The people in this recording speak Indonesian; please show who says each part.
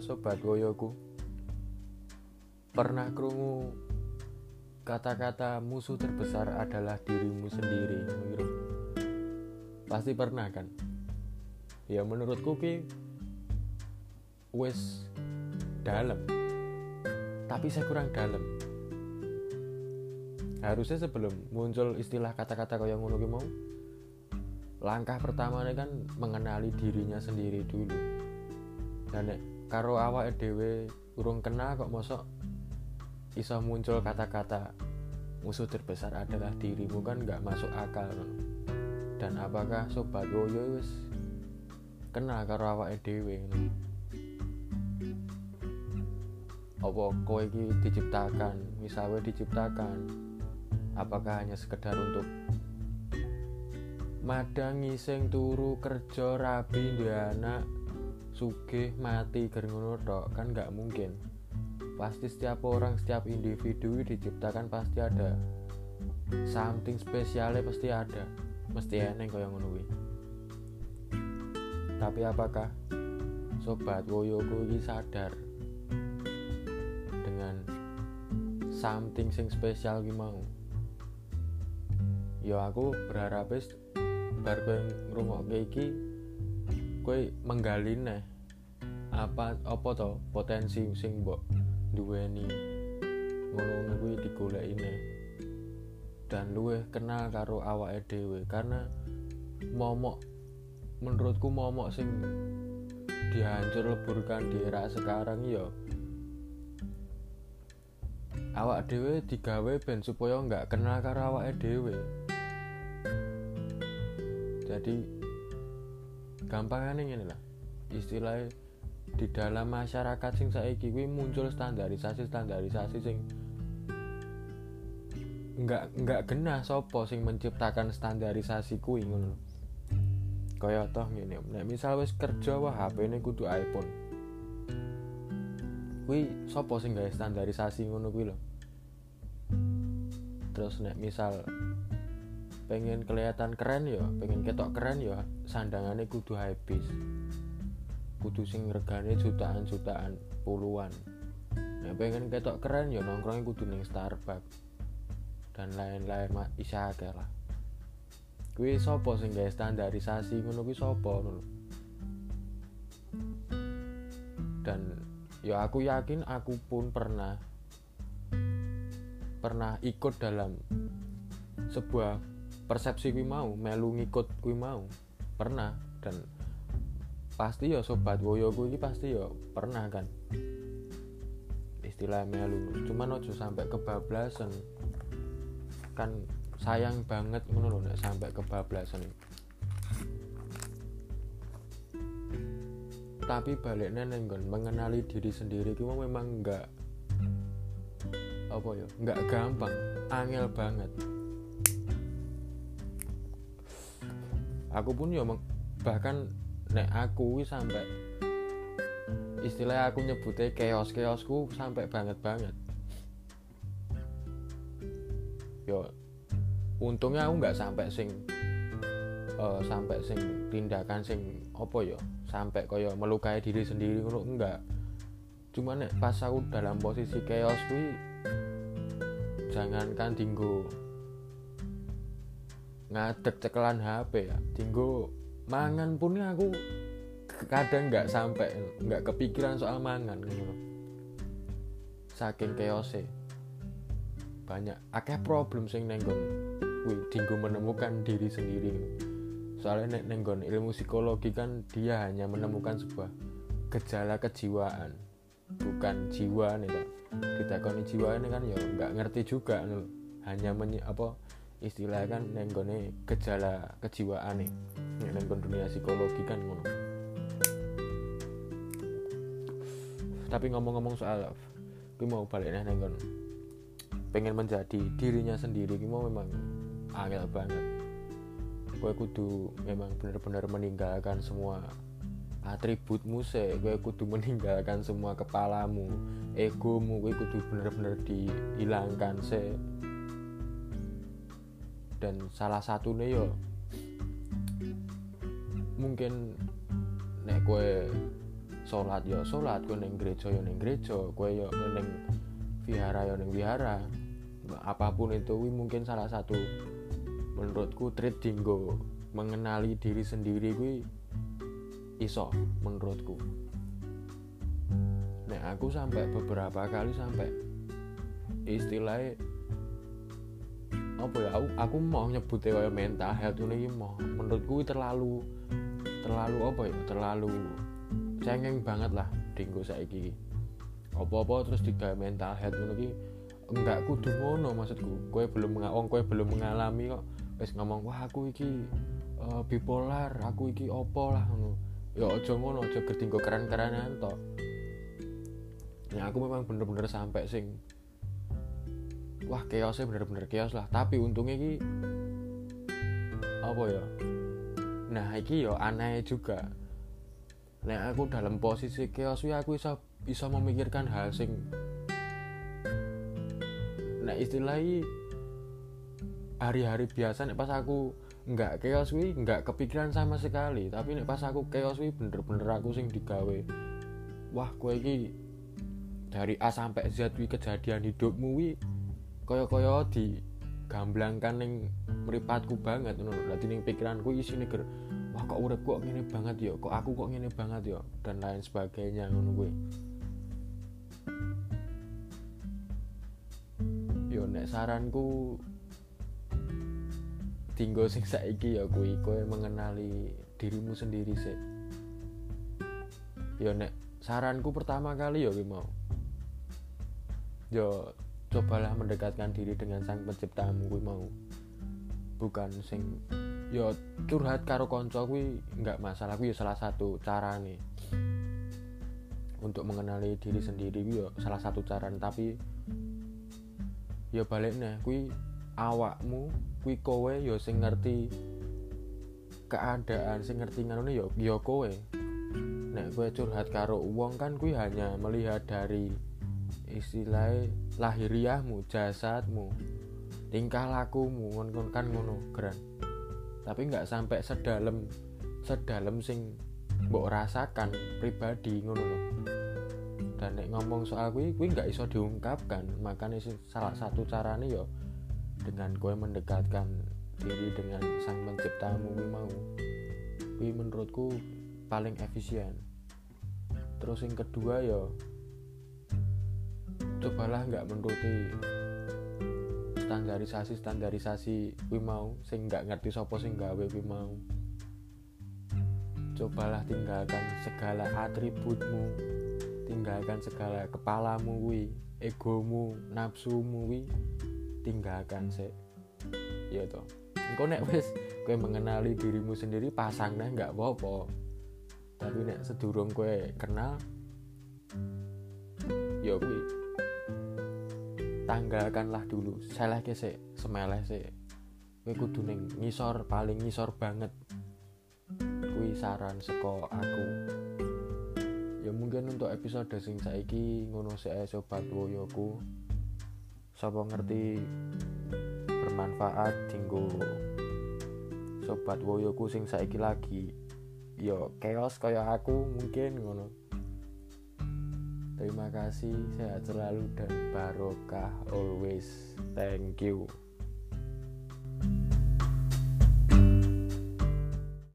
Speaker 1: Sobat woyoku Pernah krungu kata-kata musuh terbesar adalah dirimu sendiri Pasti pernah kan? Ya menurutku ki wis dalam tapi saya kurang dalam harusnya sebelum muncul istilah kata-kata kau yang mau langkah pertama kan mengenali dirinya sendiri dulu. Dan karo awak dhewe urung kenal kok mosok iso muncul kata-kata musuh terbesar adalah dirimu kan nggak masuk akal dan apakah sobat woyo wis kenal karo awak dhewe apa kowe iki diciptakan? Misalnya diciptakan? Apakah hanya sekedar untuk madangi sing turu kerja rabi duwe anak sugih mati gerngono tok kan nggak mungkin. Pasti setiap orang setiap individu diciptakan pasti ada. Something spesialnya pasti ada. Mesti eneng kaya ngono tapi apakah sobat woyoku ini sadar dengan something sing spesial ki mau? Ya aku berharap bar kowe ngrungokke iki kowe menggali neh apa apa to potensi sing mbok duweni. Ngono kuwi digoleki neh dan luwe kenal karo awake dhewe karena momok menurutku momok sing dihancur leburkan di era sekarang ya awak dhewe digawe ben supaya nggak kenal karo awake dhewe. Jadi gampang ini lah. Istilahnya di dalam masyarakat sing saiki kuwi muncul standarisasi standarisasi sing nggak nggak genah sopo sing menciptakan standarisasi kuwi ngono kaya toh ngene nek misal wis kerja wah HP ini kudu iPhone. Kuwi sopo sing gawe standarisasi ngono kuwi lho? Terus nek misal pengen kelihatan keren ya pengen ketok keren ya sandangannya kudu habis kudu sing regane jutaan jutaan puluhan. Nah pengen ketok keren ya nongkrongnya kudu ning Starbucks dan lain-lain isya lah. Kuwi sopo sing gawe standarisasi ngono kuwi sopo ngono dan ya aku yakin aku pun pernah pernah ikut dalam sebuah persepsi kui mau melu ngikut kui mau. Pernah dan pasti ya sobat woyo kui pasti ya pernah kan. Istilah melu cuman ojo sampai kebablasan. Kan sayang banget lho nek sampai kebablasan. Tapi baliknya nenggon mengenali diri sendiri kita memang enggak apa ya enggak gampang angel banget aku pun ya bahkan nek aku sampai istilah aku nyebutnya chaos chaosku sampai banget banget yo untungnya aku nggak sampai sing uh, sampai sing tindakan sing opo yo sampai koyo melukai diri sendiri ngono enggak. Cuman nek pas aku dalam posisi chaos kuwi jangankan tinggu ngadek cekelan HP ya. Tinggu mangan pun aku kadang nggak sampai nggak kepikiran soal mangan gitu saking chaose banyak akeh problem sing nenggon wih tinggu menemukan diri sendiri. Soalnya nenggon ilmu psikologi kan dia hanya menemukan sebuah gejala kejiwaan. Bukan jiwa nih kan ditakoni jiwa ini kan ya nggak ngerti juga nih hanya menye, apa istilah kan nenggone gejala kejiwaan nih nenggon dunia psikologi kan ngono. Tapi ngomong-ngomong soal gue mau balik nih nenggon pengen menjadi dirinya sendiri gue mau memang angel banget. Gue kudu memang benar-benar meninggalkan semua atributmu sih. Gue kudu meninggalkan semua kepalamu egomu gue kudu bener-bener dihilangkan sih dan salah satunya yo mungkin nek kue sholat ya sholat kowe ning gereja ya ning gereja kowe ya ning vihara ya ning vihara apa pun itu mungkin salah satu menurutku treat dinggo mengenali diri sendiri gue iso menurutku. Nah aku sampai beberapa kali sampai istilahnya apa ya aku, aku mau nyebut ya mental health ini mau. Menurutku terlalu terlalu apa ya terlalu cengeng banget lah dinggo saiki apa-apa terus tiga mental health ini enggak kudu ngono maksudku. Kue belum ngawong kue belum mengalami kok wis ngomong wah aku iki uh, bipolar aku iki opo lah ngono. Ya aja ngono aja gedinggo keren-kerenan tok. Ya aku memang bener-bener sampai sing wah chaosnya bener-bener chaos lah. Tapi untungnya iki apa ya? Nah iki yo aneh juga. Nah aku dalam posisi chaos ya aku bisa bisa memikirkan hal sing nah istilahnya hari-hari biasa nih pas aku nggak chaos wi nggak kepikiran sama sekali. Tapi nih pas aku chaos wi bener-bener aku sing digawe wah gue ini dari A sampai Z wi kejadian hidupmu wi koyo-koyo di gamblangkan ning meripatku banget ngono dadi ning pikiranku isi ger wah kok urip kok ngene banget ya? Kok aku kok ngene banget ya? Dan lain sebagainya ngono gue yo nek saranku tinggal sing saiki ya kuwi kowe mengenali dirimu sendiri sih ya nek saranku pertama kali ya kuwi mau. Yo cobalah mendekatkan diri dengan sang penciptamu kuwi mau. Bukan sing yo curhat karo konco kuwi nggak masalah kuwi ya salah satu cara nih untuk mengenali diri sendiri yo salah satu cara tapi ya baliknya kuwi awakmu kuwi kowe ya sing ngerti keadaan sing ngerti ngono ya ya kowe. Nek kowe curhat karo uang kan kuwi hanya melihat dari istilah lahiriahmu jasadmu tingkah lakumu ngono kan ngono keren tapi nggak sampai sedalam sedalam sing mbok rasakan pribadi ngono dan nek ngomong soal kuwi kuwi nggak iso diungkapkan. Makanya salah satu caranya yo dengan gue mendekatkan diri dengan sang penciptamu kuwi mau. Kuwi menurutku paling efisien. Terus yang kedua yo cobalah nggak menuruti standarisasi standarisasi kuwi mau. Sing nggak ngerti sopo sing gawe kuwi mau. Cobalah tinggalkan segala atributmu. Tinggalkan segala kepalamu wi egomu nafsumu wi tinggalkan sih ya toh. Engkau nek wes kue mengenali dirimu sendiri pasang nih nggak apa-apa. Tapi nek sedurung kue kenal ya kue tanggalkanlah dulu. Salah ke sih semeleh sih kue kudu neng ngisor paling ngisor banget. Kui saran seko aku. Ya mungkin untuk episode sing saiki ngono saya sobat woyoku sapa ngerti bermanfaat tinggu sobat woyoku sing saiki lagi. Yo chaos kayak aku mungkin ngono terima kasih sehat selalu dan barokah always. Thank you